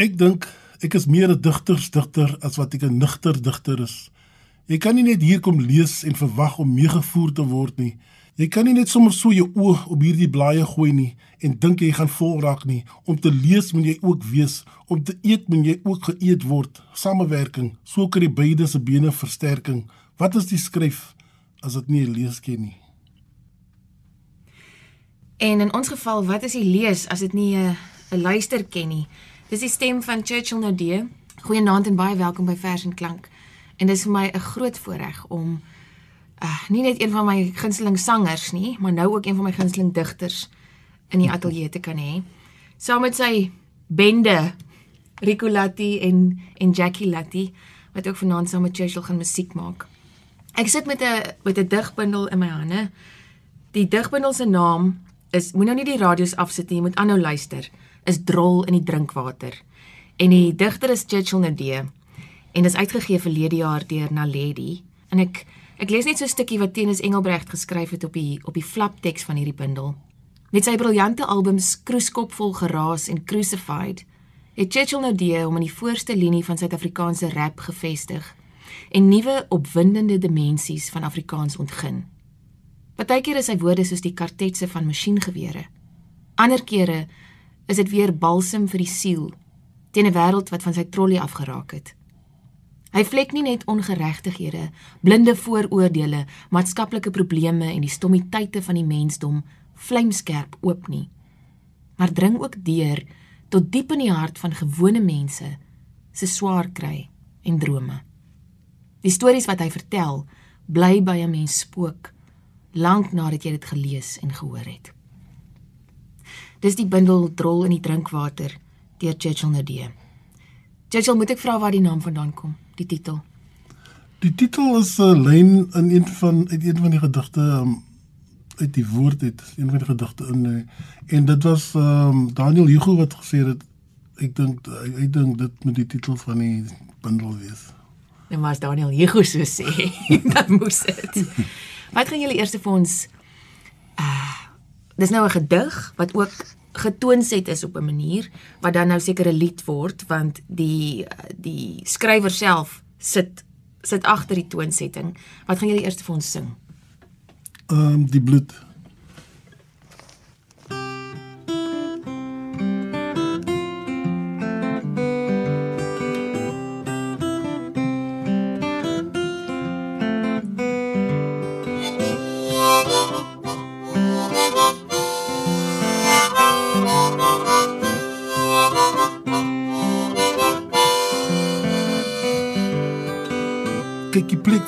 Ek dink ek is meer 'n digtersdigter as wat ek 'n nigter digter is. Jy kan nie net hier kom lees en verwag om meegevoer te word nie. Jy kan nie net sommer so jou oë op hierdie blaaie gooi nie en dink jy gaan vol raak nie. Om te lees moet jy ook wees, om te eet moet jy ook geëet word. Samewerking, so die beide se bene versterking. Wat is die skryf as dit nie lees ken nie? En in ons geval, wat is die lees as dit nie 'n 'n luister ken nie? Dis die stem van Churchill Nodee. Goeienaand en baie welkom by Vers en Klank. En dis vir my 'n groot voorreg om uh nie net een van my gunsteling sangers nie, maar nou ook een van my gunsteling digters in die ateljee te kan hê. Saam met sy bende Rico Latti en en Jackie Latti wat ook vanaand saam met Churchill gaan musiek maak. Ek sit met 'n met 'n digbundel in my hande. Die digbundel se naam is moet nou nie die radio's afsit nie, jy moet aanhou luister. Is drol in die drinkwater. En die digter is Churchill Nodee en is uitgegee verlede jaar deur Naledi. En ek ek lees net so 'n stukkie wat Tenis Engelbregt geskryf het op die op die flapteks van hierdie bundel. Met sy briljante albums Kroeskop vol geraas en Crucified het Churchill Nodee hom in die voorste linie van Suid-Afrikaanse rap gevestig en nuwe opwindende dimensies van Afrikaans ontgin. Partykeer is sy woorde soos die kartetse van masjiengewere. Ander kere is dit weer balsem vir die siel teen 'n wêreld wat van sy trollie afgeraak het. Hy vlek nie net ongeregtighede, blinde vooroordeele, maatskaplike probleme en die stommiteite van die mensdom vlamskerp oop nie, maar dring ook deur tot diep in die hart van gewone mense se swaar kry en drome. Die stories wat hy vertel, bly by 'n mens spook lank nadat jy dit gelees en gehoor het. Dis die bundel Drol in die drinkwater deur Churchill Nodee. Churchill, moet ek vra waar die naam vandaan kom, die titel? Die titel is 'n uh, lyn in een van uit een van die gedigte um, uit die woord het een van die gedigte in uh, en dit was um, Daniel Hugo wat gesê het ek dink ek dink dit moet die titel van die bundel wees. En nou, maar as Daniel Hugo so sê, dan moes dit. Wat gaan julle eers vir ons uh dis nou 'n gedig wat ook getoonset is op 'n manier wat dan nou seker 'n lied word want die die skrywer self sit sit agter die toonsetting. Wat gaan julle eers vir ons sing? Ehm um, die bloed.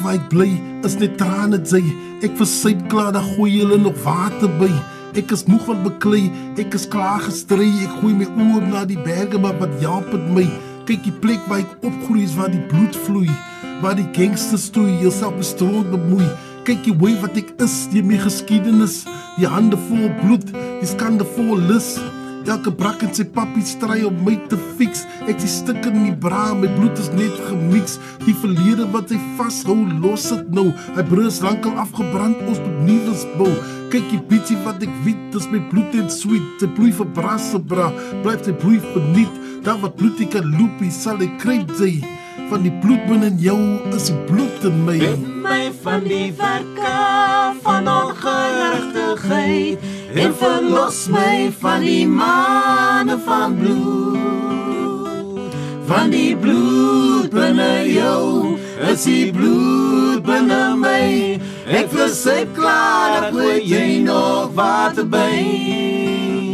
Waar ek bly is net trane sy ek versuip klaar dan gooi hulle nog water by. Ek is moeg van beklei ek is klaar gestry. Ek gooi my oë na die berge maar wat help dit my? Kyk die plek waar ek opgroei is waar die bloed vloei waar die gangsters toe jouself bestrood bemoei. Kyk die hoe wat ek is die my geskiedenis die hande vol bloed die skande vol lus Elke brak en sy papi stry om my te fix. Ek is stik in die bra, my bloed is net gemix. Die verlede wat hy vashou, los dit nou. Hy brus lankal afgebrand, ons moet nuus bou. Kyk die bietjie wat ek weet, dis my bloed en sweet. Te bloei vir brasse bra, blyf sy bloei verniet. Daar wat bloed ek kan loopie, sal ek kry jy. Van die bloed binne in jou is die bloed in my. In my van die werke van ongerigtigheid en verlos my van die mane van bloed. Van die bloed binne jou is die bloed binne my. Ek verseker klaar dat jy nog water by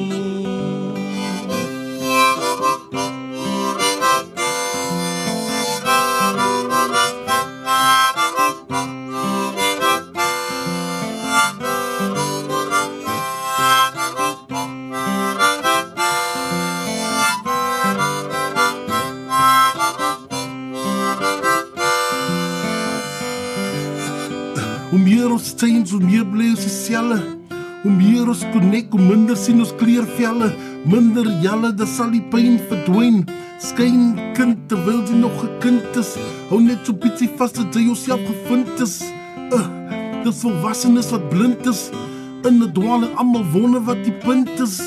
steeds hoe meer bly ons dieselfde. Hoe meer ons konnek, hoe minder sien ons kleurvelle, minder jalle, dan sal die pyn verdwyn. Skyn kind terwyl jy nog 'n kind is. Hou net so bietjie vas dat jy jouself gevind is. Uh, dis volwassenes wat blind is. In 'n dwaal en almal wonder wat die punt is.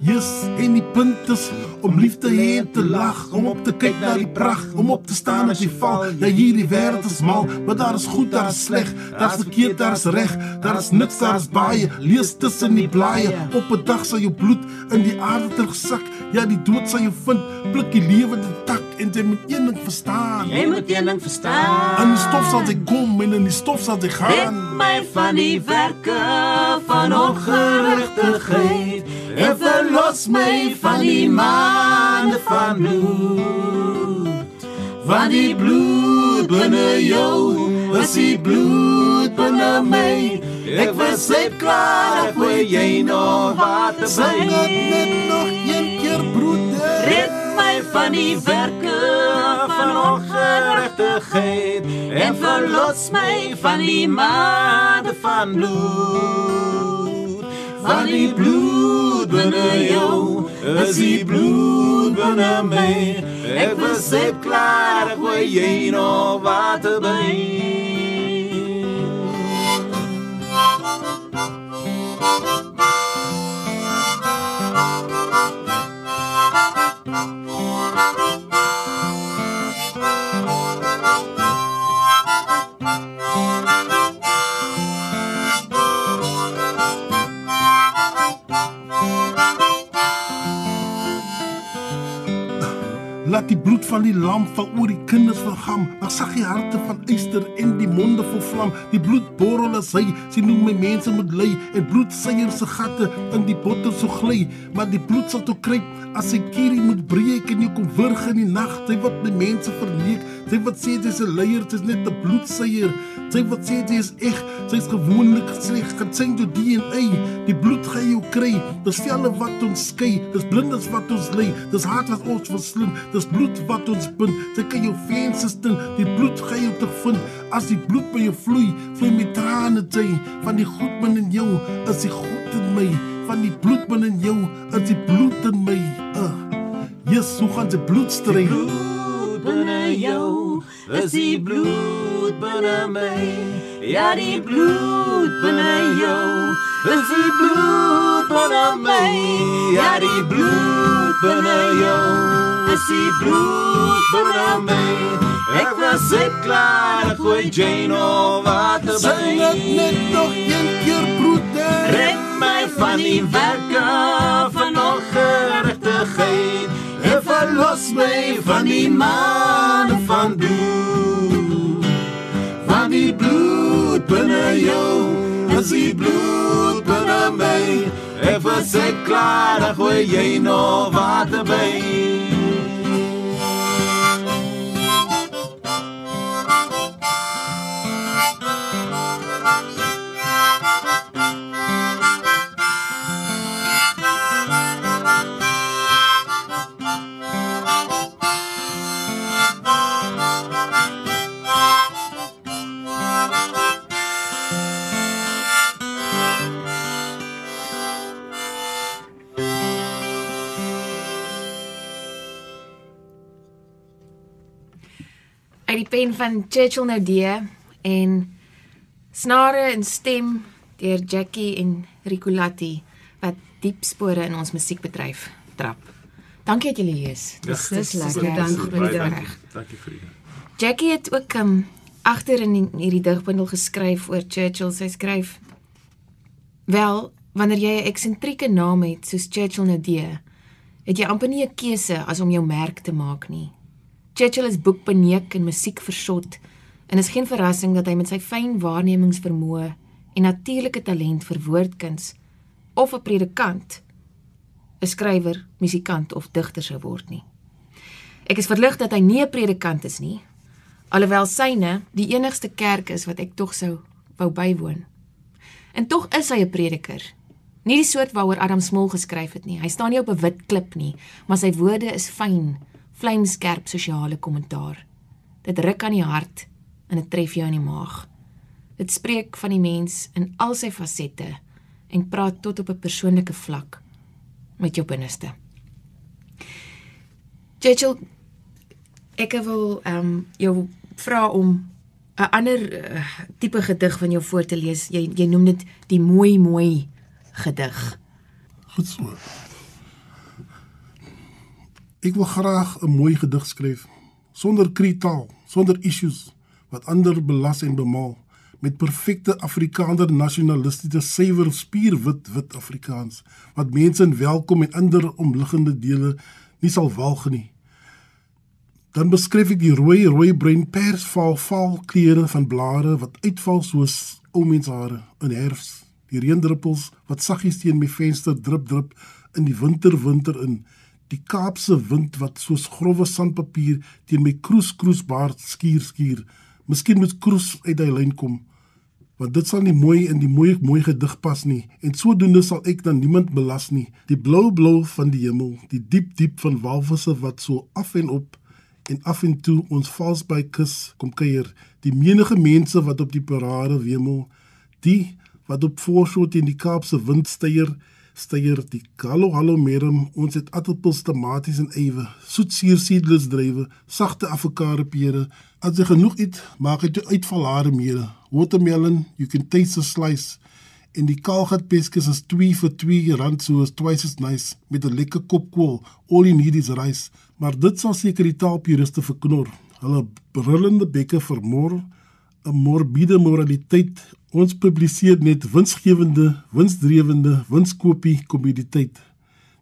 Yes, en die punt is om lief te hê en te lag, om op te kyk na die pragt, om op te staan as jy val. Ja hierdie wêreld is mal, maar daar is goed, daar is sleg, daar is verkeerd, daar is reg, daar is niks, daar is baie. Lees tussen die blaaie, op 'n dag sal jou bloed in die aarde terugsak. Ja, die dood sal jou vind, pluk die lewende tak en jy moet een ding verstaan. Jy moet een ding verstaan. In die stof sal jy kom en in die stof sal jy gaan. Red my van die werke van ongerigtigheid en verlos my van die maande van bloed. Van die bloed binne jou, is die bloed binne my. Ek was sep klaar, ek wil jy nog wat te Sing dit net nog een keer broeder. Red my van die werke van ongerigtigheid en verlos my van die maande van bloed. Die bloed binne jou, is die bloed binne my. Ek besef klaar, ek wil nog wat te by. Thank you. Laat die bloed van die lam val oor die kinders van Gam. Mag sag die harte van Ester en die monde vol vlam. Die bloed borrel as hy sien hoe my mense moet ly en bloed seier se gatte in die botter so gly. Maar die bloed sal toe kruip as sy kierie moet breek en jy kom wurg in die nag. Sy wat my mense verneek. Sy wat sê dis 'n leier, dis net 'n bloedseier. Sy wat sê dit is eg, sy's gewoonlik sleg, gesien toe DNA. Die bloed gaan jou kry. Dis selle wat ons skei, dis blindes wat ons lei, dis hart wat ons verslind, dis bloed wat ons bind. Sy kan jou vense sting, die bloed gaan jou terugvind. As die bloed by jou vloei, vloei met trane jy van die goed binne in jou, is die goed in my. Van die bloed binne in jou, is die bloed in my. Uh. Jesus, hoe gaan se bloed stry? bloed binne jou, is die bloed binne my. Ja, die bloed binne jou, is die bloed binne my. Ja, die bloed binne jou, is die bloed binne my. Ek was sep klaar, ek gooi Jane over te Sing dit net nog een keer, broeder. Red my van die werke van ongerigtigheid en verlos my van die maande van bloed. Van die bloed binne jou, is die bloed binne my. Was ek klaar, gooi jy nog water by. Uit die pen van Churchill Naudee en snare en stem deur Jackie en Ricolatti wat diep spore in ons musiekbedryf trap. Dankie dat julle lees. Dis dis lekker. Dankie vir die reg. Dankie vir die. Jackie het ook um, agter in die- hierdie digbundel geskryf oor Churchill. Sy skryf: "Wel, wanneer jy 'n eksentrieke naam het soos Churchill Naudee, het jy amper nie 'n keuse as om jou merk te maak nie. Churchill is boekbeneek en musiek versot en is geen verrassing dat hy met sy fyn waarnemingsvermoë en natuurlike talent vir woordkuns of 'n predikant, 'n skrywer, musikant of digter sou word nie. Ek is verlig dat hy nie 'n predikant is nie, alhoewel syne die enigste kerk is wat ek tog sou wou bywoon. En tog is hy 'n prediker. Nie die soort waaroor Adam Smol geskryf het nie. Hy staan nie op 'n wit klip nie, maar sy woorde is fyn, vlamskerp sosiale kommentaar. Dit ruk aan die hart en dit tref jou in die maag. Dit spreek van die mens in al sy fasette en praat tot op 'n persoonlike vlak met jou binneste. Churchill, ek wil ehm um, jou vra om 'n ander uh, tipe gedig van jou voor te lees. Jy jy noem dit die mooi mooi gedig. Goed so. Ek wil graag 'n mooi gedig skryf sonder kritaal, sonder issues wat ander belas en bemal met perfekte Afrikaner nasionalistiese suiwer spierwit wit Afrikaans wat mense welkom en ander omliggende dele nie sal walg nie. Dan beskryf ek die rooi rooi bruin pers val kleure van blare wat uitval soos ou menshare in herfs. Die reendruppels wat saggies teen my venster drup drup in die winter winter in. Die Kaapse wind wat soos grouwe sandpapier teen my kroes kroes baard skuur skuur. Miskien moet kroes uit hy lyn kom want dit sal nie mooi in die mooi mooi gedig pas nie. En sodoende sal ek dan niemand belas nie. Die blou blou van die hemel die diep diep van walvisse wat so af en op en af en toe ons vals by kus kom kuier. Die menige mense wat op die parade wemel die wat op voorskot in die Kaapse wind steier steier die hallo hallo merum ons het appels tomaties en ewe soet suur seedless drywe sagte avokado pere as jy genoeg eet maak dit uitval hare mere watermelon, you can taste the slice. En die kaalgat peskes is 2 vir 2 rand so is twice as nice met 'n lekker kop kool. All you need is rice. Maar dit sal seker die taalpuriste verknor. Hulle brullende bekke vermor 'n morbiede moraliteit. Ons publiseer net winsgewende, winsdrewende, winskoopie kommoditeit.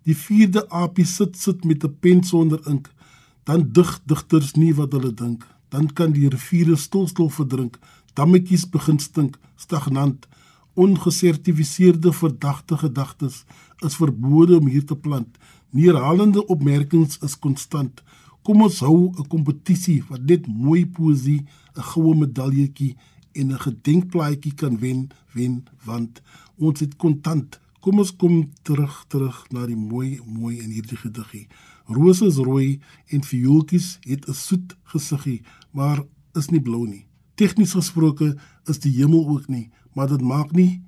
Die vierde apie sit sit met 'n pen sonder ink. Dan dig digters nie wat hulle dink. Dan kan die riviere stilstil verdrink dammetjies begin stink, stagnant, ongesertifiseerde verdagte gedagtes is verbode om hier te plant. Neerhalende opmerkings is konstant. Kom ons hou 'n kompetisie wat net mooi poesie, 'n goue medaljetjie en 'n gedenkplaatjie kan wen, wen want ons het kontant. Kom ons kom terug terug na die mooi mooi in hierdie gediggie. Rose is rooi en viooltjies het 'n soet gesiggie, maar is nie blou nie tegnies gesproke is die hemel ook nie, maar dit maak nie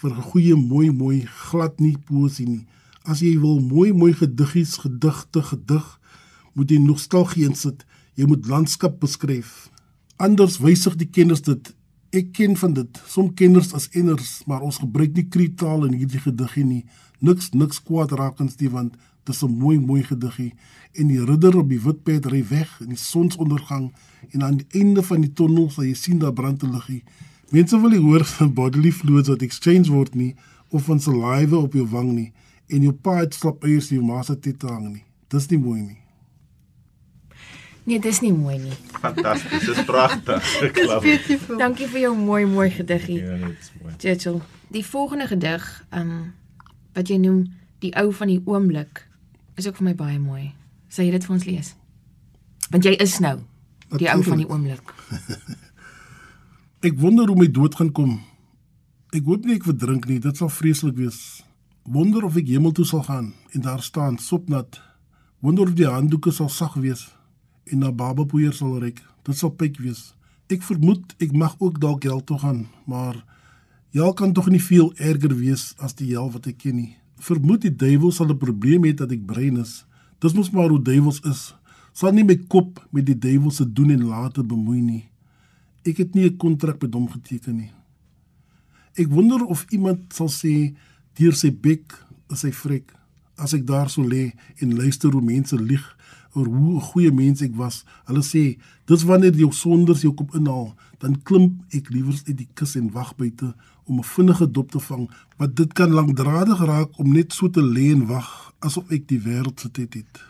vir 'n goeie mooi mooi glad nie poesie nie. As jy wil mooi mooi gediggies, gedigte, gedig, moet jy nostalgie insit. Jy moet landskap beskryf. Anders wysig die kenners dit. Ek ken van dit. Som kenners as enners, maar ons gebruik nie kritaal in hierdie gediggie nie. Niks niks kwaad raakens die want dis 'n mooi mooi gediggie en die ridder op die wit perd ry weg in die sonsondergang en aan die einde van die tonnel sal jy sien daar brand 'n liggie. Mense wil nie hoor van bodily fluids wat exchange word nie of van saliva op jou wang nie en jou pa het slap eers jou ma se tete hang nie. Dis nie mooi nie. Nee, dis nie mooi nie. Fantasties, dis pragtig. Dankie vir jou mooi mooi gediggie. Ja, dit is mooi. Churchill. Die volgende gedig, ehm um, wat jy noem Die ou van die oomblik, is ook vir my baie mooi. Sê jy dit vir ons lees? Want jy is nou die ou van die oomblik. ek wonder hoe my dood gaan kom. Ek hoop nie ek verdrink nie, dit sal vreeslik wees. Wonder of ek hemel toe sal gaan en daar staan sopnat. Wonder of die handdoeke sal sag wees en na babapoeier sal reik. Dit sal pyk wees. Ek vermoed ek mag ook dalk hel toe gaan, maar hel kan tog nie veel erger wees as die hel wat ek ken nie. Vermoed die duiwel sal 'n probleem hê dat ek brein is. Dis mos maar hoe duiwels is. Sal nie my kop met die duiwel se doen en late bemoei nie. Ek het nie 'n kontrak met hom geteken nie. Ek wonder of iemand sal sê deur sy bek is hy vrek as ek daar so lê en luister hoe mense lieg oor hoe 'n goeie mens ek was. Hulle sê dis wanneer jou sonders jou kop inhaal, dan klim ek liewer uit die kus en wag buite om 'n vinnige dop te vang, want dit kan lankdradig raak om net so te lê en wag asof ek die wêreld se tyd het.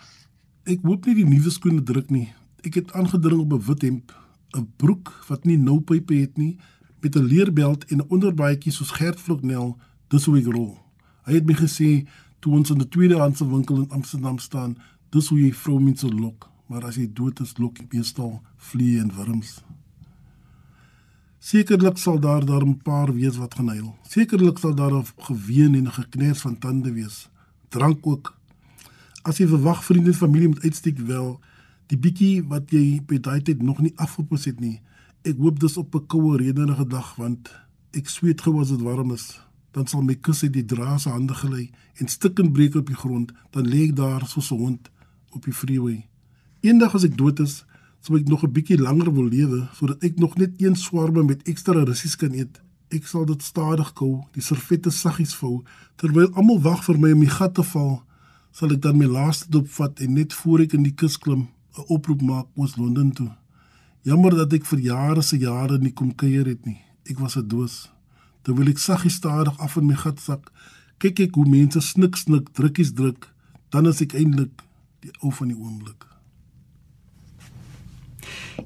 Ek hoop nie die nuwe skoene druk nie. Ek het aangedring op 'n wit hemp, 'n broek wat nie noupype het nie, met 'n leerbelt en 'n onderbaadjie soos Gert Vloknel, dis hoe ek rol. Hy het my gesê toe ons in 'n tweedehandse winkel in Amsterdam staan, dis hoe jy vroumense lok, maar as jy dood is, lok jy meestal vliee en wurms. Sekerlik sal daar daar 'n paar wees wat gaan huil. Sekerlik sal daar 'n geween en gekners van tande wees. Drank ook. As jy verwag vriende en familie moet uitsteek wel, die bietjie wat jy by daai tyd nog nie afgepos het nie. Ek hoop dis op 'n koue reënerige dag want ek sweet gou as dit warm is. Dan sal my kus uit die draa se hande gelei en stikken breek op die grond, dan lê ek daar soos 'n hond op die freeway. Eendag as ek dood is, sou ek nog 'n bietjie langer wil lewe sodat ek nog net een swarme met ekstra russies kan eet. Ek sal dit stadig kou, die servette saggies vou terwyl almal wag vir my om die gat te val sal ek dan my laaste dop vat en net voor ek in die kus klim 'n oproep maak oos Londen toe. Jammer dat ek vir jare se jare nie kom kuier het nie. Ek was 'n doos. Terwyl ek saggies stadig af in my gat sak, kyk ek hoe mense snik snik drukkies druk, dan is ek eintlik die ou van die oomblik.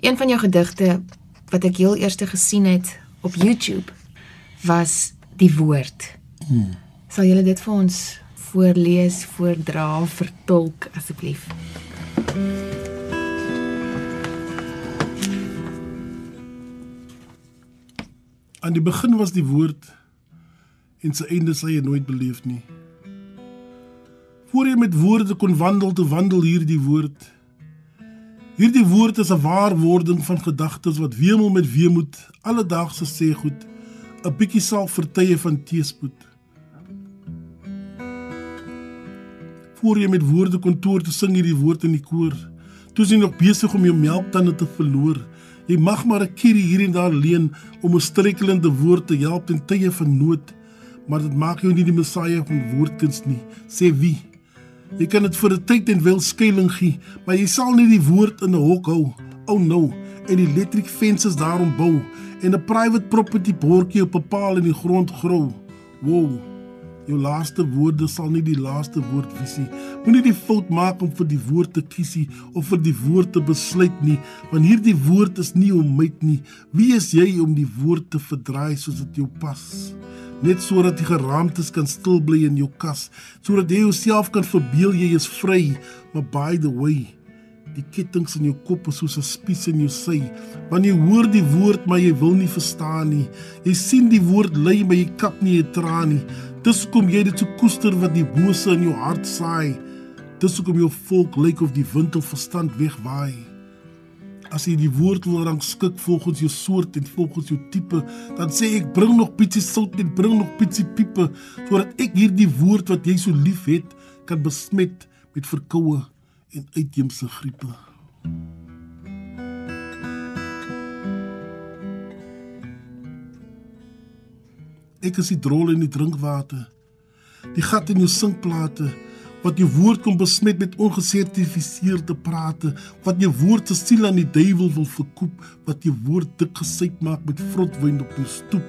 Een van jou gedigte wat ek heel eers gesien het op YouTube was die woord. Hmm. Sal julle dit vir ons voorlees, voordra, vertolk asseblief? Aan die begin was die woord en sy einde sal jy nooit beleef nie. Voor jy met woorde kon wandel, te wandel hierdie woord. Hierdie woord is 'n waarwording van gedagtes wat wemel met weemoed, alledaagse sê goed, 'n bietjie sal vertye van teespoed. Voor jy met woorde kon toer te sing hierdie woord in die koor, toe jy nog besig om jou melktande te verloor. Jy mag maar 'n kierie hier en daar leen om 'n strekelende woord te help in tye van nood, maar dit maak jou nie die Messiah van woordkuns nie, sê wie? Jy kan dit vir 'n tyd en wil skuiling gee, maar jy sal nie die woord in 'n hok hou. Oh no, en die electric fences daarom bou en 'n private property bordjie op 'n paal in die grond grou. Wow. Jou laaste woorde sal nie die laaste woord wees nie. Moenie die fout maak om vir die woord te kies of vir die woord te besluit nie, want hierdie woord is nie om my nie. Wie is jy om die woord te verdraai soos dit jou pas? Net sodat die geraamtes kan stil bly in jou kas, sodat jy jouself kan verbeel jy is vry, maar by the way, die kettinge in jou kop is soos 'n spies in jou sy. Wanneer jy hoor die woord maar jy wil nie verstaan nie. Jy sien die woord lei maar jy kap nie 'n traan nie. Dis kom jy dit so koester wat die bose in jou hart saai. Dis hoekom jou volk lyk of die wind hul verstand wegwaai as jy die woord wil rangskik volgens jou soort en volgens jou tipe, dan sê ek bring nog bietjie sout en bring nog bietjie piepe sodat ek hierdie woord wat jy so lief het kan besmet met verkoue en uitheemse griepe. Ek is die drol in die drinkwater. Die gat in jou sinkplate wat jou woord kom besmet met ongesertifiseerde prate, wat jou woord se siel aan die duiwel wil verkoop, wat jou woord dik gesyp maak met vrotwyn op jou stoep.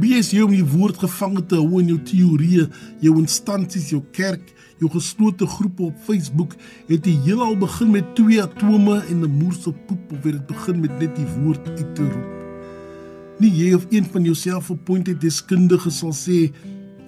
Wie is jy om die woord gevange te hou in jou teorieë, jou instansies, jou kerk, jou geslote groepe op Facebook, het die heelal begin met twee atome en 'n moerse poep of het dit begin met net die woord uit te roep? Nie jy of een van jouself appointed deskundiges sal sê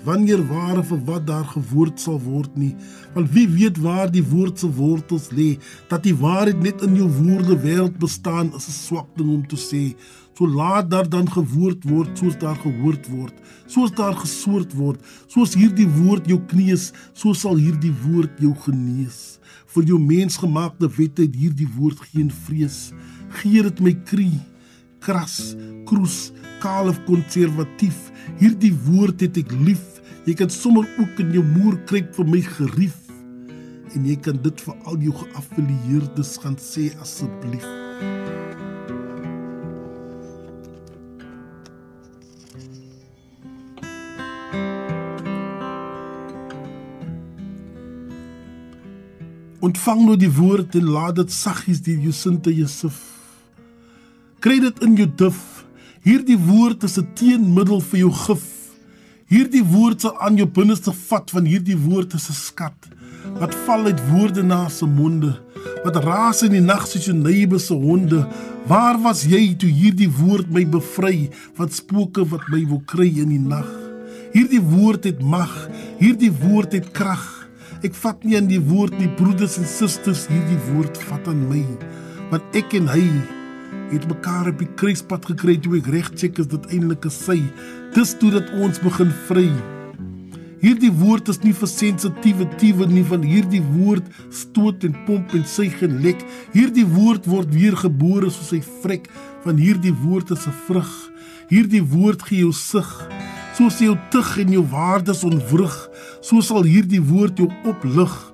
wanneer waar of wat daar gewoord sal word nie? Want wie weet waar die woord se wortels lê dat die waarheid net in jou woorde wêreld bestaan is 'n swak ding om te sê. So laat daar dan gewoord word soos daar gehoord word soos daar gesoort word soos hierdie woord jou kneus so sal hierdie woord jou genees. Vir jou mensgemaakte wette het hierdie woord geen vrees. Gee dit my krie kras kroes kaal of konservatief. Hierdie woord het ek lief Jy kan sommer ook in jou moer kruip vir my gerief en jy kan dit vir al jou geaffilieerdes gaan sê asseblief. Ontvang nou die woord en laat dit saggies deur jou sin te Jesuf. Kry dit in jou duf. Hierdie woord is 'n teenmiddel vir jou gif. Hierdie woord sal aan jou binneste vat van hierdie woord is 'n skat wat val uit woorde na se monde wat raas in die nag soos 'n neibe se honde. Waar was jy toe hierdie woord my bevry van spooke wat my wil kry in die nag? Hierdie woord het mag hierdie woord het krag. Ek vat nie aan die woord nie broeders en susters hierdie woord vat aan my want ek en hy het mekaar op die kruispad gekry toe ek reg check is dit eintlik 'n sy. Dis toe dat ons begin vry. Hierdie woord is nie vir sensitiewe tiewe nie van hierdie woord stoot en pomp en suig en lek. Hierdie woord word weer gebore soos hy vrek van hierdie woord is 'n vrug. Hierdie woord gee jou sig. Soos jou tug en jou waardes ontwrig, so sal hierdie woord jou oplig.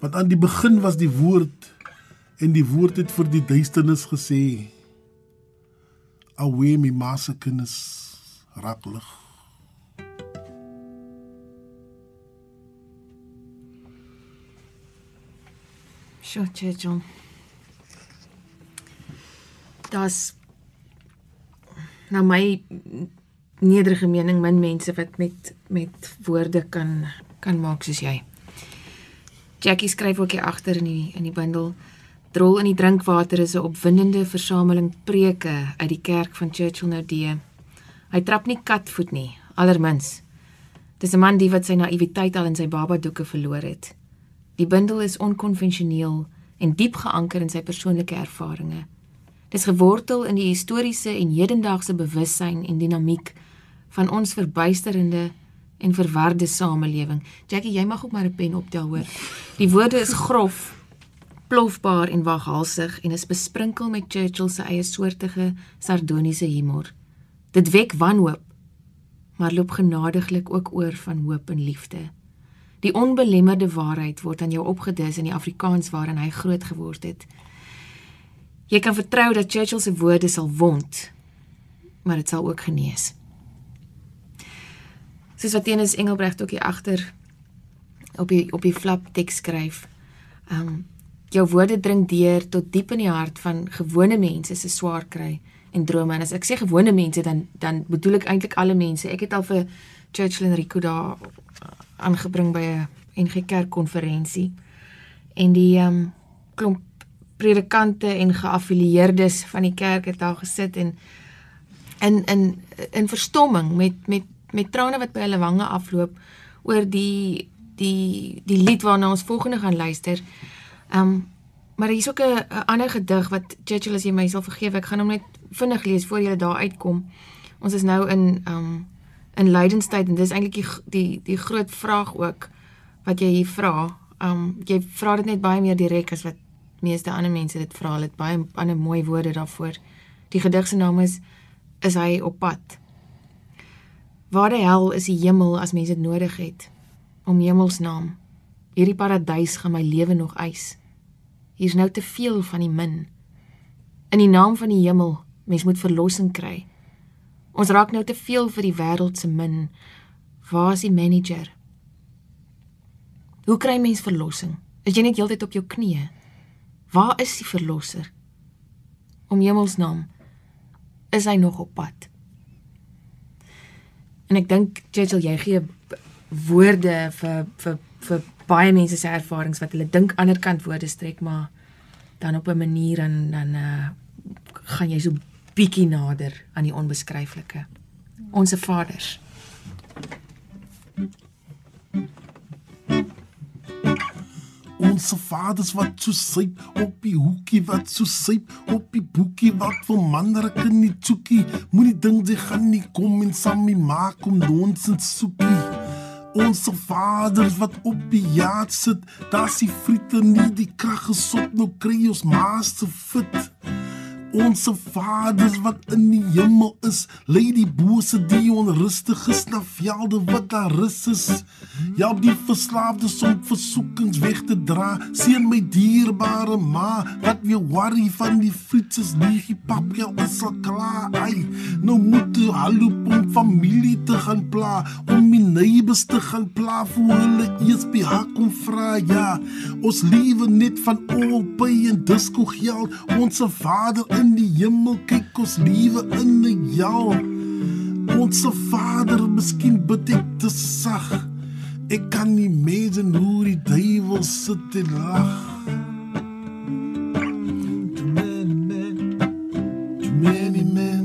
Want aan die begin was die woord en die woord het vir die duisternis gesê awe mi massa kinders raak lig. Sjoe, Churchill. Das nou my nederige mening min mense wat met met woorde kan kan maak soos jy. Jackie skryf ook hier agter in die in die bundel Drol in die drinkwater is 'n opwindende versameling preke uit die kerk van Churchill Nordee. Hy trap nie katvoet nie, allermins. Dis 'n man die wat sy naïwiteit al in sy babadoeke verloor het. Die bundel is onkonvensioneel en diep geanker in sy persoonlike ervarings. Dis gewortel in die historiese en hedendaagse bewussyn en dinamiek van ons verbuisterende en verwarde samelewing. Jackie, jy mag ook maar 'n pen optel hoor. Die woorde is grof, plofbaar en waghalsig en is besprinkel met Churchill se eie soortige sardoniese humor. Dit wek wanhoop, maar loop genadiglik ook oor van hoop en liefde. Die onbelemmerde waarheid word aan jou opgedis in die Afrikaans waarin hy groot geword het. Jy kan vertrou dat Churchill se woorde sal wond, maar dit sal ook genees. Soos wat Tenus Engelbregt ook hier agter op die op die flap teks skryf. Um jou woorde dring deur tot diep in die hart van gewone mense se swaar kry en drome. En as ek sê gewone mense dan dan bedoel ek eintlik alle mense. Ek het al vir Churchill en Rico daar aangebring by 'n NG Kerk konferensie. En die um klomp predikante en geaffilieerdes van die kerk het daar gesit en in in in verstomming met met met trane wat by hulle wange afloop oor die die die lied waarna ons volgende gaan luister. Um maar hier's ook 'n ander gedig wat Churchill as jy my sal vergewe, ek gaan hom net vinnig lees voor jy daar uitkom. Ons is nou in um in lydenstyd en dis eintlik die die die groot vraag ook wat jy hier vra. Um jy vra dit net baie meer direk as wat meeste ander mense dit vra. Het baie ander mooi woorde daarvoor. Die gedig se naam is is hy op pad. Waar die hel is die hemel as mense dit nodig het om hemelsnaam. Hierdie paradys gaan my lewe nog eis. Hier's nou te veel van die min. In die naam van die hemel, mens moet verlossing kry. Ons raak nou te veel vir die wêreld se min. Waar is die manager? Hoe kry mens verlossing? Is jy net heeltyd op jou knieë? Waar is die verlosser? Om hemelsnaam is hy nog op pad. En ek dink Churchill jy gee woorde vir vir vir baie mense se ervarings wat hulle dink ander kant woorde strek maar dan op 'n manier en dan uh gaan jy so bietjie nader aan die onbeskryflike. Onse Vaders. Onse vaders wat so syp op die hoekie wat so syp op die boekie wat vir manderke nie tsoekie moenie ding jy gaan nie kom en sammy maak om nonsens soekie Onse vaders wat op die jaat sit, daar's die friete nie die krag gesop nou kry ons maaste fit. Onse vaders wat in die hemel is, lei die bose die onrustig is na velde wat daar rus is. Ja, die verslaafdes om versoekings weg te dra, sien my dierbare ma, wat weer worry van die frietses liegie papie is al klaar. Ai, nou moet jy halop om familie te gaan pla, om my neighbors te gaan pla vir hulle eers by haar kom vra. Ja, ons lewe net van olpy en disco geld, onse vader in die hemel kyk ons liewe in 'n jaal. Onse Vader, miskien bid ek te sag. Ek kan nie meer dan hoe die duiwel sit en lag. Too many men, too many men,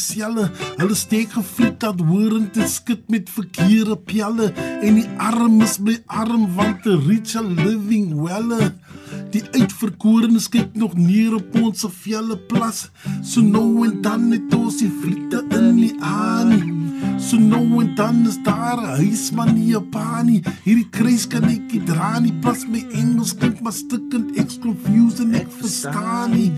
selle. Hulle steek gefliet dat horend en skit met verkeerde pelle en die armes bly arm want the rich are living well. Die uitverkorenes kyk nog neer op ons velle plas. So nou en dan het ons die vliete in die aan. So nou en dan is daar 'n huisman nie op pani. Hierdie kruis kan ek nie dra nie. Pas my Engels klink maar stukkend. Ek's confused en ek verstaan nie.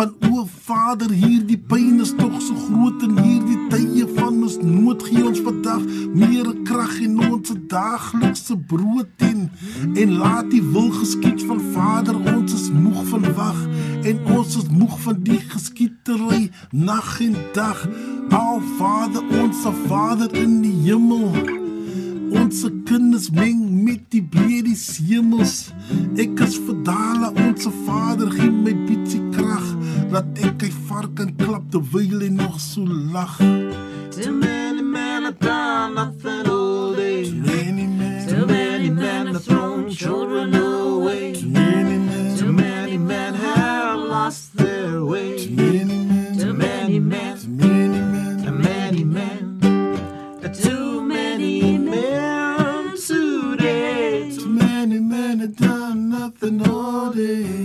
Van o Vader, hierdie pyn is tog so groot en hierdie tye van ons nood gee ons vandag meer krag in ons daaglikse brood in en laat die wil geskied van Vader ons is moeg van wag en ons is moeg van die geskietery nag en dag Al Vader, ons Vader in die hemel. Ons kinders meng met die blede hemels. Ek is verdale, ons Vader, gee my bietjie krag. Laat ek hy vark en klap terwyl hy nog so lag. Too many men have done nothing all day. Too many men, Too many men have thrown children away. too many men, Too many men have lost their way. too many men, Too many men, too many men. too many men, too many men today. Too many men have done nothing all day.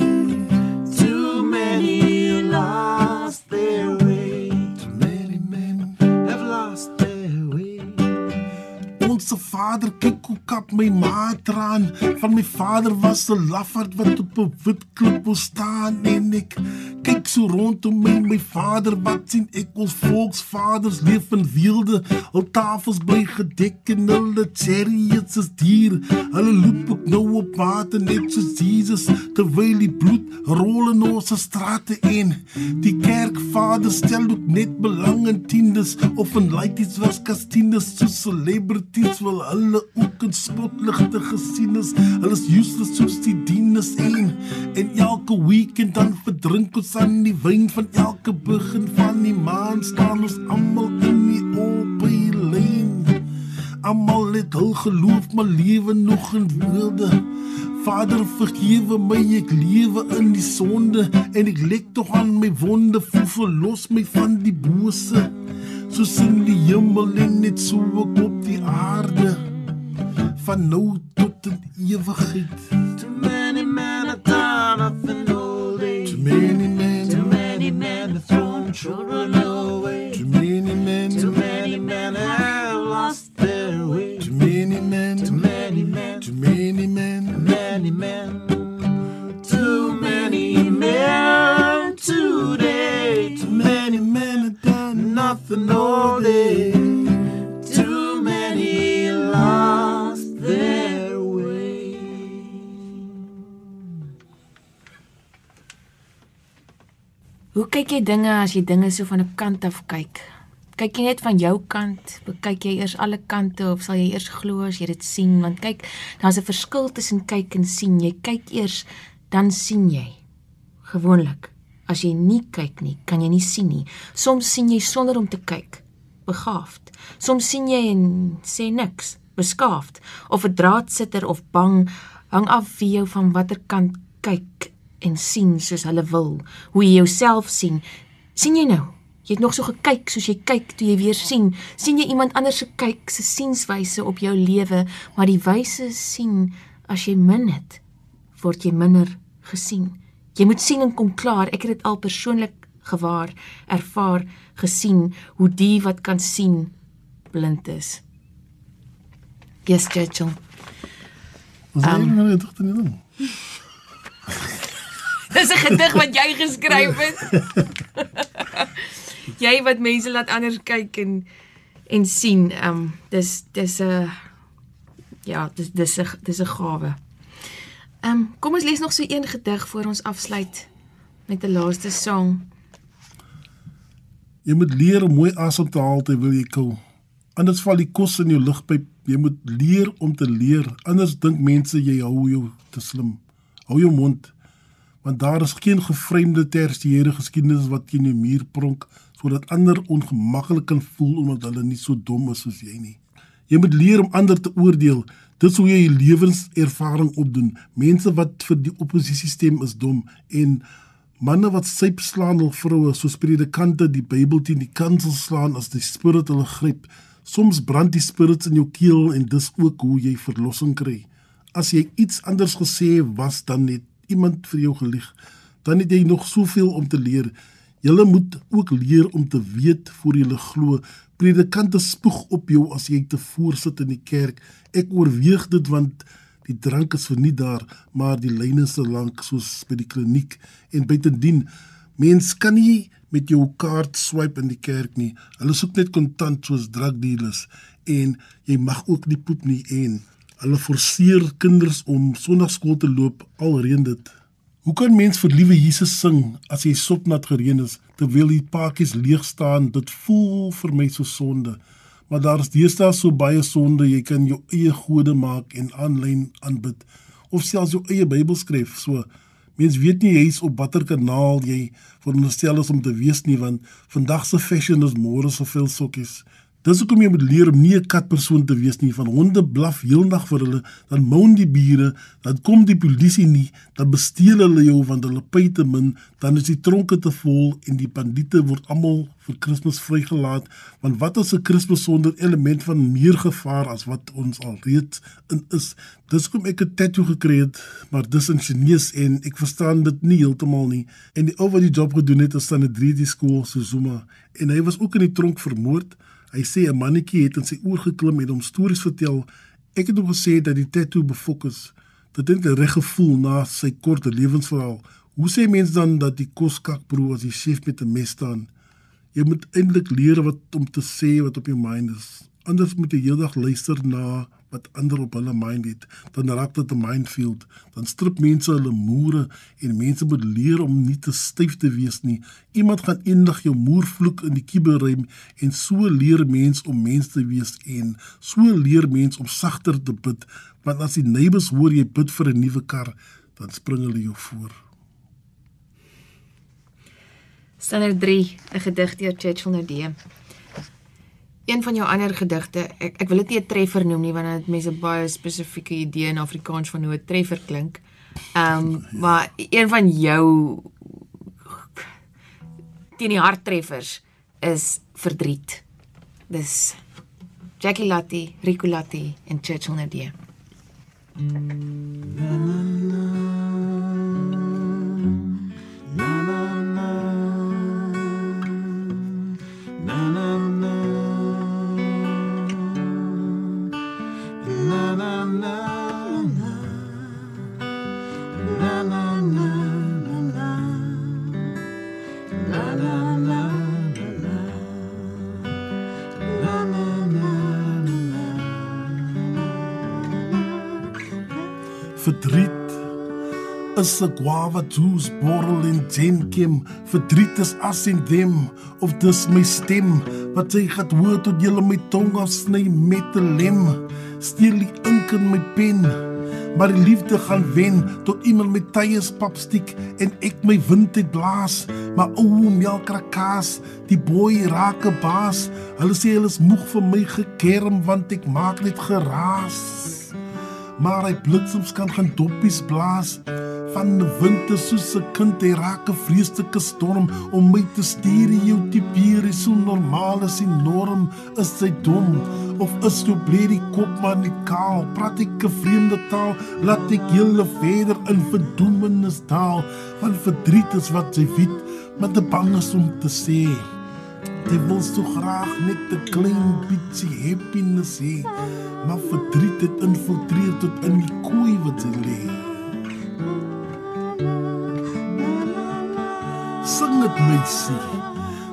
Onse vader kyk hoe kap my maatraan van my vader was 'n lafaard wat op 'n wit klip staan en ek kyk so rondom my my vader wat sien ek ons volksvaders leef in weelde. Al tafels bly gedek en hulle chariots is dier hulle loop ook nou op water net soos Jesus terwyl die bloed rol in ons strate in die kerkvader stel ook net belang in tiendes. Of in laities was kastiendes so celebrities wil hulle ook in spotligte gesien is. Hulle is useless soos die dienes en en elke weekend dan verdrink ons aan die wyn van elke begin van die maan. Staan ons almal in die open lane Almal het hul geloof, maar lewe nog in woorde. Vader, vergewe my, ek lewe in die sonde. En ek lek tog aan my wonde, verlos my van die bose. Soos in die hemel en net so ook op die aarde. Van nou tot in ewigheid. Hoe kyk jy dinge as jy dinge so van 'n kant af kyk? Kyk jy net van jou kant? Bekyk jy eers alle kante of sal jy eers glo as jy dit sien? Want kyk, daar's 'n verskil tussen kyk en sien. Jy kyk eers, dan sien jy. Gewoonlik, as jy nie kyk nie, kan jy nie sien nie. Soms sien jy sonder om te kyk, begaafd. Soms sien jy en sê niks, beskaafd. Of 'n draadsitter of bang, hang af wie jou van watter kant kyk en sien soos hulle wil. Hoe jy jouself sien. sien jy nou? Jy het nog so gekyk soos jy kyk toe jy weer sien. sien jy iemand anders se kyk se sienswyse op jou lewe, maar die wyse sien as jy min het, word jy minder gesien. Jy moet sien en kom klaar. Ek het dit al persoonlik gewaar, ervaar, gesien hoe die wat kan sien blind is. Yes, Churchill. Wat sê jy nou net tog nie dan? Dis 'n gedig wat jy geskryf het. jy wat mense laat anders kyk en en sien. Ehm um, dis dis 'n ja, dis dis 'n dis 'n gawe. Ehm um, kom ons lees nog so een gedig voor ons afsluit met 'n laaste song. Jy moet leer om mooi asem te haal terwyl jy kou. Anders val die kos in jou lugpyp. Jy moet leer om te leer. Anders dink mense jy hou jou te slim. Hou jou mond. Want daar is geen gevreemde tersiêre geskiedenis wat teen die muur pronk sodat ander ongemaklik kan voel omdat hulle nie so dom is soos jy nie. Jy moet leer om ander te oordeel. Dis hoe jy lewenservaring opdoen. Mense wat vir die oppositie stem is dom en manne wat syp slaan hul vroue soos predikante die Bybel teen die kansel slaan as die spirit hulle gryp. Soms brand die spirits in jou keel en dis ook hoe jy verlossing kry. As jy iets anders gesê was dan net iemand vir jou gelieg, dan het jy nog soveel om te leer. Julle moet ook leer om te weet voor jy glo. Predikante spoeg op jou as jy te voorsit in die kerk. Ek oorweeg dit want die drank is vir nie daar, maar die lyne is lank soos by die kliniek en buitendien mens kan nie met jou kaart swipe in die kerk nie. Hulle soek net kontant soos drug dealers en jy mag ook nie poep nie en hulle forceer kinders om sonnaarskool te loop alreeds dit. Hoe kan mens vir liewe Jesus sing as hy sopnat gereën is terwyl die paadjies leeg staan? Dit voel vir my so sonde. Maar daar is deesdae so baie sonde, jy kan jou eie gode maak en aanlyn aanbid of selfs jou eie Bybel skryf. So Mens weet nie jy's op watter kanaal jy veronderstel is om te wees nie want vandag se fashion is môre se veel sokkies. Dis hoekom jy moet leer om nie 'n katpersoon te wees nie. Van honde blaf heeldag vir hulle, dan moan die bure, dan kom die polisie nie, dan besteel hulle jou want hulle pay te min, dan is die tronke te vol en die bandiete word almal vir Kersfees vrygelaat. Want wat is 'n Kersfees sonder element van meer gevaar as wat ons al reeds in is? Dis hoekom ek 'n tattoo gekry het, maar dis in Chinese en ek verstaan dit nie heeltemal nie. En die ou wat die job gedoen het, is dan 'n 3D skool so Zuma en hy was ook in die tronk vermoord. Hy sê 'n mannetjie het in sy oor geklim en hom stories vertel. Ek het hom gesê dat die tattoo befokus. Dit het 'n reg gevoel na sy kort lewensverhaal. Hoe sê mense dan dat die koskakbroer as die chef met 'n mes staan? Jy moet eintlik leer wat om te sê wat op jou mind is. Anders moet jy heeldag luister na wat ander op hulle mind het, dan raak dit 'n minefield. Dan strip mense hulle moere en mense moet leer om nie te styf te wees nie. Iemand gaan eendag jou moer vloek in die kieberrym en so leer mens om mens te wees en so leer mens om sagter te bid, want as die neighbors hoor jy bid vir 'n nuwe kar, dan spring hulle jou voor. Standaard 3, 'n gedig deur Churchill Nadee. Een van jou ander gedigte, ek ek wil dit nie 'n treffer noem nie want dit mense baie spesifieke idee in Afrikaans van hoe 'n treffer klink. Ehm um, maar een van jou teen die harttreffers is verdriet. Dis Jackie Latti, Rico Latti en Churchill Nadee. Mm -hmm. verdriet is 'n guava juice borrel in tenkem verdriet is as in dem of dis my stem wat sy het hoor tot jy my tong afsny met 'n lem. Steel die ink in my pen maar die liefde gaan wen tot iemand met tye papstiek en ek my wind het blaas. Maar o melkrakas die boy raak 'n baas. Hulle sê hulle is moeg vir my gekerm want ek maak net geraas. Maar hy bliksems kan gaan doppies blaas van die winter soos 'n kind hy raak 'n vreeslike storm. Om my te stuur jou tipeer is so normaal as die norm. Is sy dom of is jou blerrie kop maar nie kaal? Praat ek 'n vreemde taal laat ek julle verder in verdoemenis daal. Van verdriet is wat sy weet maar te bang is om te sê Jy wil so graag net 'n klein bietjie happiness hê, maar verdriet het infiltreer tot in die kooi wat jy lê. Sing dit meisie.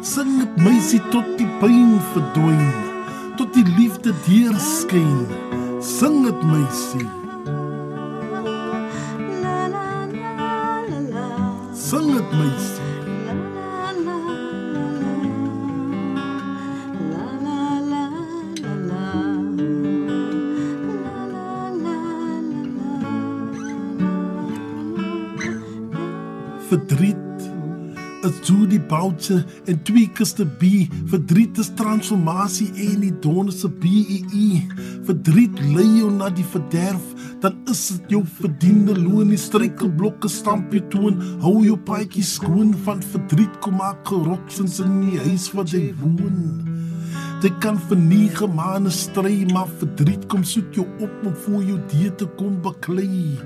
Sing dit meisie tot die pyn verdwyn, tot die liefde deurskyn. Sing dit meisie. Sing dit meisie. Boutse en tweekes te be verdriet is transformasie en die donderse BEE verdriet lei jou na die verderf dan is dit jou verdiende loon. Die struikelblokke stamp jy toon hou jou paadjie skoon van verdriet kom maak geroksens in die huis wat jy woon. Dit kan verniege maar 'n stry maar verdriet kom soek jou op om voor jou deur te kom beklei.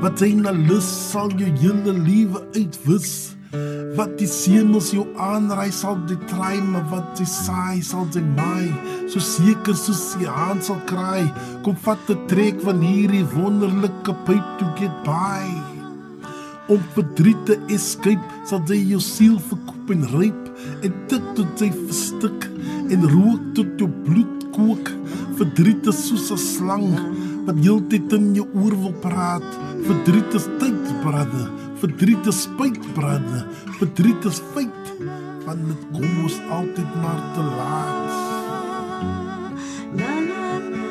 Wat hy na lus sal jou hele lewe uitwis. Wat die seëns jou aanraai sal dit try, maar wat jy saai sal jy maai. So seker soos die haan sal kraai, kom vat 'n trek van hierdie wonderlike pyp to get by. Om verdriet te escape sal jy jou siel verkoop en ryp en tik tot jy verstik en rook tot jou bloed kook. Verdriet is soos 'n slang wat heeltyd in jou oor wil praat. Verdriet is tyd, brother. Verdriet is spyt, brother. Verdriet is feit. Want met kom ons altyd maar te laat. La la la.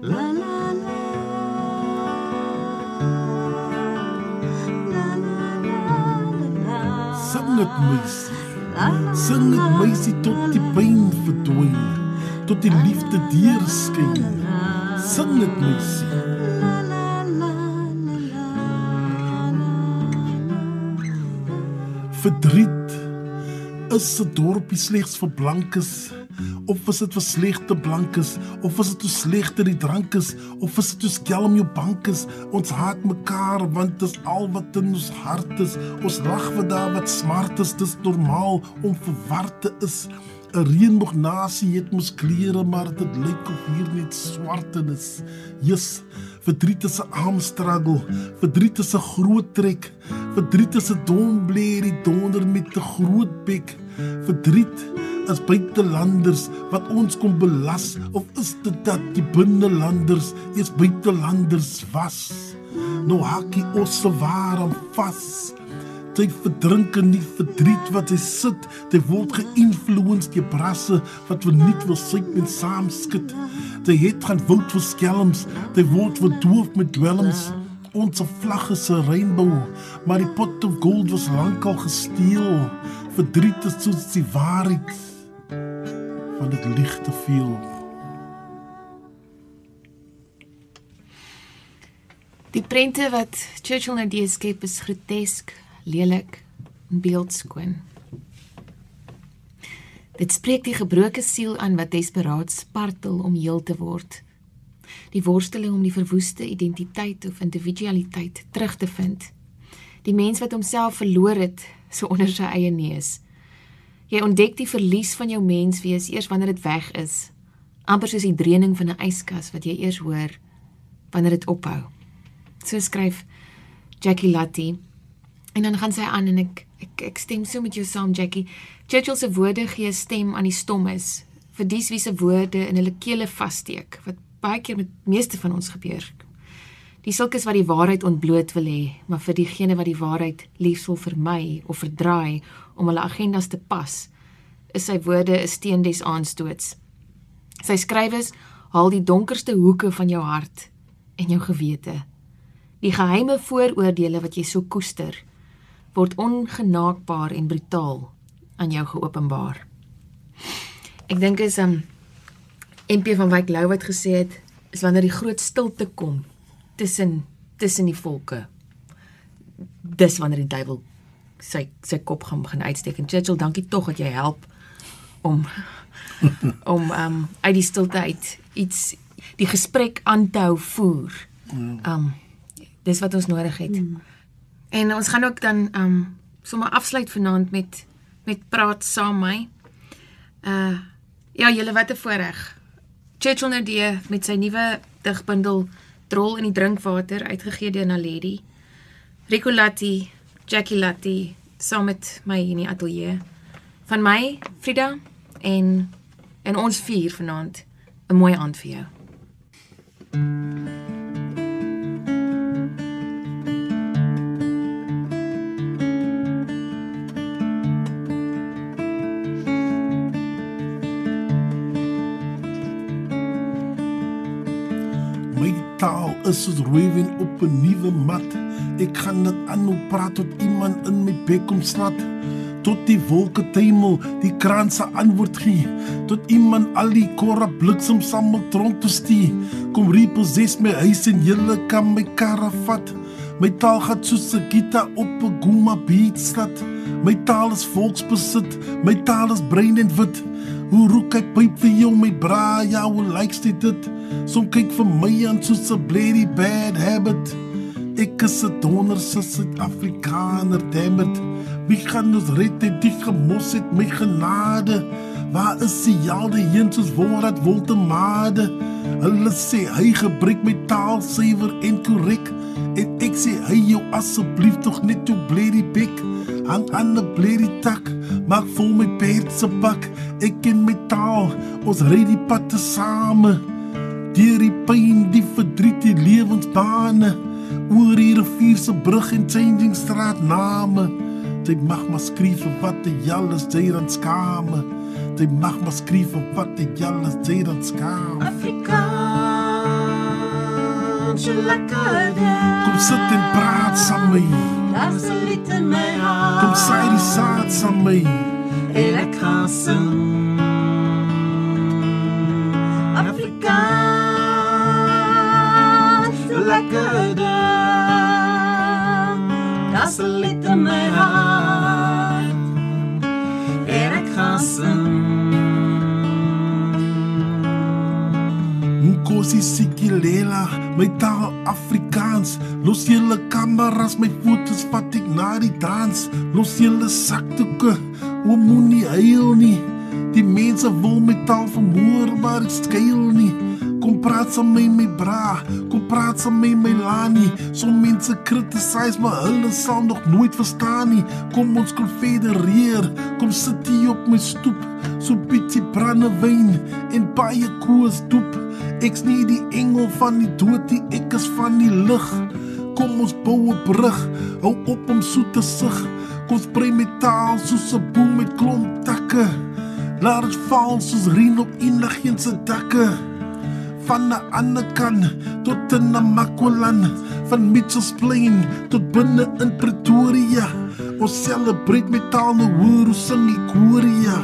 La la Sing dit meisie, sing dit meisie tot die pyn verdwyn, tot die liefde deurskyn. Sing dit meisie, Verdriet. Is 'n dorpie slegs vir blankes? Of is dit vir slegte blankes? Of is dit hoe slegter die drank is? Of is dit hoe skelm jou bank is? Ons haat mekaar want dit is al wat in ons hart is. Ons lag vir daai wat smart is. Dis normaal om verward te is 'n reënboognasie het mos kleure maar dit lyk of hier net swarten is. Jesus verdriet is 'n arm struggle verdriet is 'n groot trek verdriet is 'n dom bleerie donder met 'n groot bek. Verdriet is buitelanders wat ons kom belas of is dit dat die binnelanders eers buitelanders was? Nou hakkie ons se waarom vas Sy verdrink in die verdriet wat sy sit. Sy word geïnfluence deur brasse wat verniet wil syk met saam skit. Sy het gaan woud vir skelms. Sy word verdoof met dwelms. Ons vlag is 'n reënboog, maar die pot of gold was lankal gesteel. Verdriet is soos die waarheid van dit lig te veel. Die prente wat Churchill nou deeskep is grotesk, lelik en beeldskoon. Dit spreek die gebroke siel aan wat desperaat spartel om heel te word. Die worsteling om die verwoeste identiteit of individualiteit terug te vind. Die mens wat homself verloor het so onder sy eie neus. Jy ontdek die verlies van jou menswees eers wanneer dit weg is. amper soos die dreuning van 'n yskas wat jy eers hoor wanneer dit ophou. So skryf Jackie Latti. En dan gaan sy aan en ek ek ek stem so met jou saam Jackie. Churchill se woorde gee stem aan die stommes vir dies wie se woorde in hulle kele vassteek wat baie keer met meeste van ons gebeur. Die sulkes wat die waarheid ontbloot wil hê, maar vir diegene wat die waarheid liefs wil vermy of verdraai om hulle agendas te pas, is sy woorde 'n steen des aanstoots. Sy skrywes haal die donkerste hoeke van jou hart en jou gewete. Die geheime vooroordeele wat jy so koester, word ongenaakbaar en brutaal aan jou geopenbaar. Ek dink is 'n um, MP van Wyk Lou wat gesê het is wanneer die groot stilte kom tussen tussen die volke. Dis wanneer die duiwel sy sy kop gaan begin uitsteek en Churchill, dankie tog dat jy help om om um uit die stilte uit iets die gesprek aan te hou voer. Um dis wat ons nodig het. Mm. En ons gaan ook dan um sommer afsluit vanaand met met praat saam my. Uh ja, julle wat 'n voorreg. Churchill Nadee met sy nuwe digbundel Drol in die drinkwater uitgegee deur Naledi. Rico Latti, Jackie Latti saam met my hier in die ateljee. Van my, Frida en en ons vier vanaand 'n mooi aand vir jou. My is soos rowing op 'n nuwe mat. Ek gaan dit aanhou praat tot iemand in my bek kom slat. Tot die wolke tuimel, die kraanse antwoord gee. Tot iemand al die korre bliksem samel rond te stee. Kom repossess my huis en julle kan my karre vat. My taal gaan soos 'n gitaar op 'n guma beat slat. My taal is volksbesit, my taal is bruin en wit. Hoe roek ek pyp vir jou my bra, ja, hoe likes dit dit? Som kyk vir my aan soos 'n bloody bad habit. Ek is 'n donor se Suid-Afrikaner, damn it. Wie gaan ons red het die gemos het my genade? Waar is die jaalde heen soos woord wolte made? Hulle sê hy gebruik my taal suiwer en korrek. En ek sê hy jou asseblief tog net jou bloody bek. Hang aan 'n bloody tak, maak vol my perd se pak. Ek ken my taal, ons ry die pad te same. Deur die pyn, die verdriet, die lewensbane oor die rivier se brug en changing straat name. Jy mag maar skryf vir wat jy alles jy dan skame. Jy mag maar skryf vir wat jy alles jy dan skame. Afrikaans, jy lekker dag. Kom sit en praat saam met my. Daar's 'n lied in my hart. Kom saai die saad saam met my. En ek gaan sing. Afrikaans, jy lekker dag. Daar's 'n lied in my hart. Gaan sing. Nkosi sikilela, my taal Afrikaans. Los julle kameras, my foto's vat ek na die dans. Los julle sakdoeke, o moenie huil nie. Die mense wil my taal vermoor, maar ek skuil nie. Kom praat saam met my bra, kom praat saam met my lani. Som mense criticize, maar hulle sal nog nooit verstaan nie. Kom ons konfedereer, kom sit hier op my stoep. So bietjie brandewyn en baie koos doep. Ek's nie die engel van die dood nie, ek is van die lig. Kom ons bou 'n brug, hou op om so te sug. Kom sprei metaal soos 'n boom met klomp takke. Laat dit val soos reën op enigiets se dakke. Van 'n ander kant tot in Namakwaland, van Mitchells Plain tot binne in Pretoria. Ons celebrate metaal nou hoor hoe sing die Korea.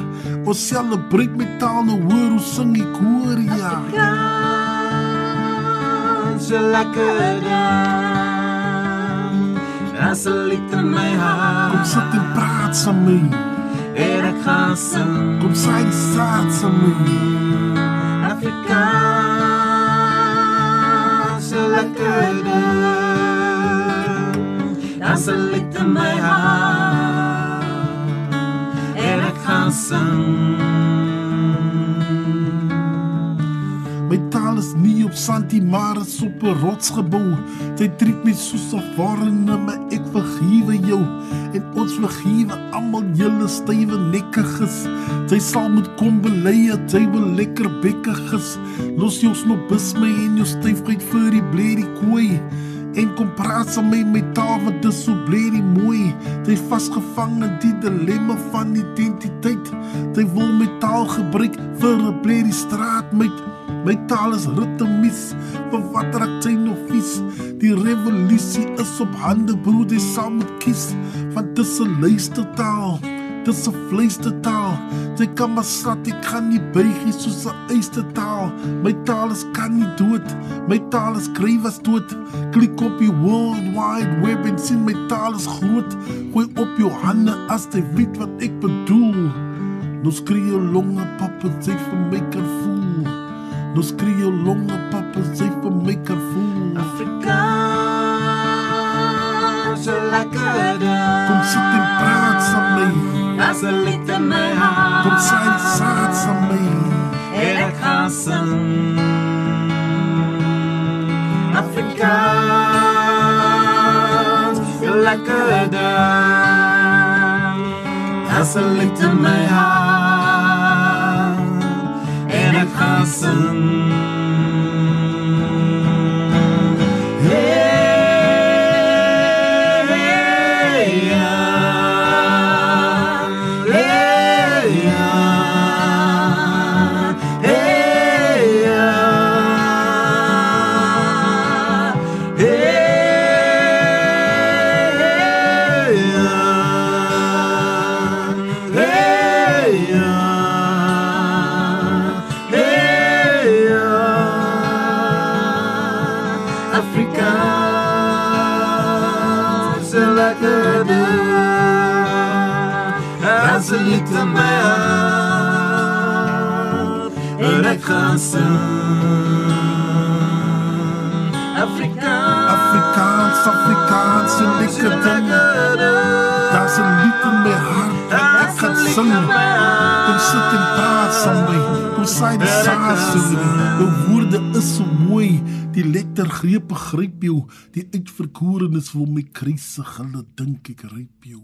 Ons celebrate metaal nou hoor hoe sing die Korea. Afrikaans, jy lekker dag. Daar's 'n lied in my hart. Kom sit en praat saam met my. En ek gaan sing. Kom die saad saam met my. Afrikaans, jy lekker dag. Daar's 'n lied in my hart. En ek gaan sing. My taal is nie op santie maar is op 'n rots gebou. Jy treat my soos 'n foreigner, maar ek vergewe jou en ons vergewe almal julle stywe nekkiges. Jy sal moet kom bely dat jy wil lekker bekkiges. Los jou snobisme en jou styfheid vir die bledie koei. En kom praat saam met my taal wat dis so bledie mooi. Jy vasgevang in die dilemma van identiteit. Jy wil my taal gebruik vir 'n bledie straatmeid. My taal is ritmies, vir wat raak jy nou vies? Die revolusie is op hande, broer, jy sal moet kies, want dis 'n luistertaal, dis 'n vleistertaal. Jy kan maar sat, ek kan nie buigie soos 'n eystertaal. My taal is kan nie dood, my taal is skryf as dood. Klik op die World Wide Web en sien my taal is groot. Gooi op jou hande as jy weet wat ek bedoel. Nou skree jou longe pappa, jy vir my kan voel. Nou skree jou longe pappa, jy vir my kan voel. Afrikaans, jy lekker dag. Kom sit en praat saam met my. Daar's 'n lied in my hart. Kom saai die saad saam met my. En ek gaan sing. Afrikaans, jy lekker dag. Daar's 'n lied in my hart. En sing. Afrikaans, Afrikaans, Afrikaans, so lekker ding. Daar's 'n lied in my hart wat ek gaan sing. Kom sit en praat saam met my. Kom saai die saas so. Jou woorde is so mooi. Die lettergrepe gryp jou. Die uitverkorenes wil my kriese hulle dink ek ryp jou.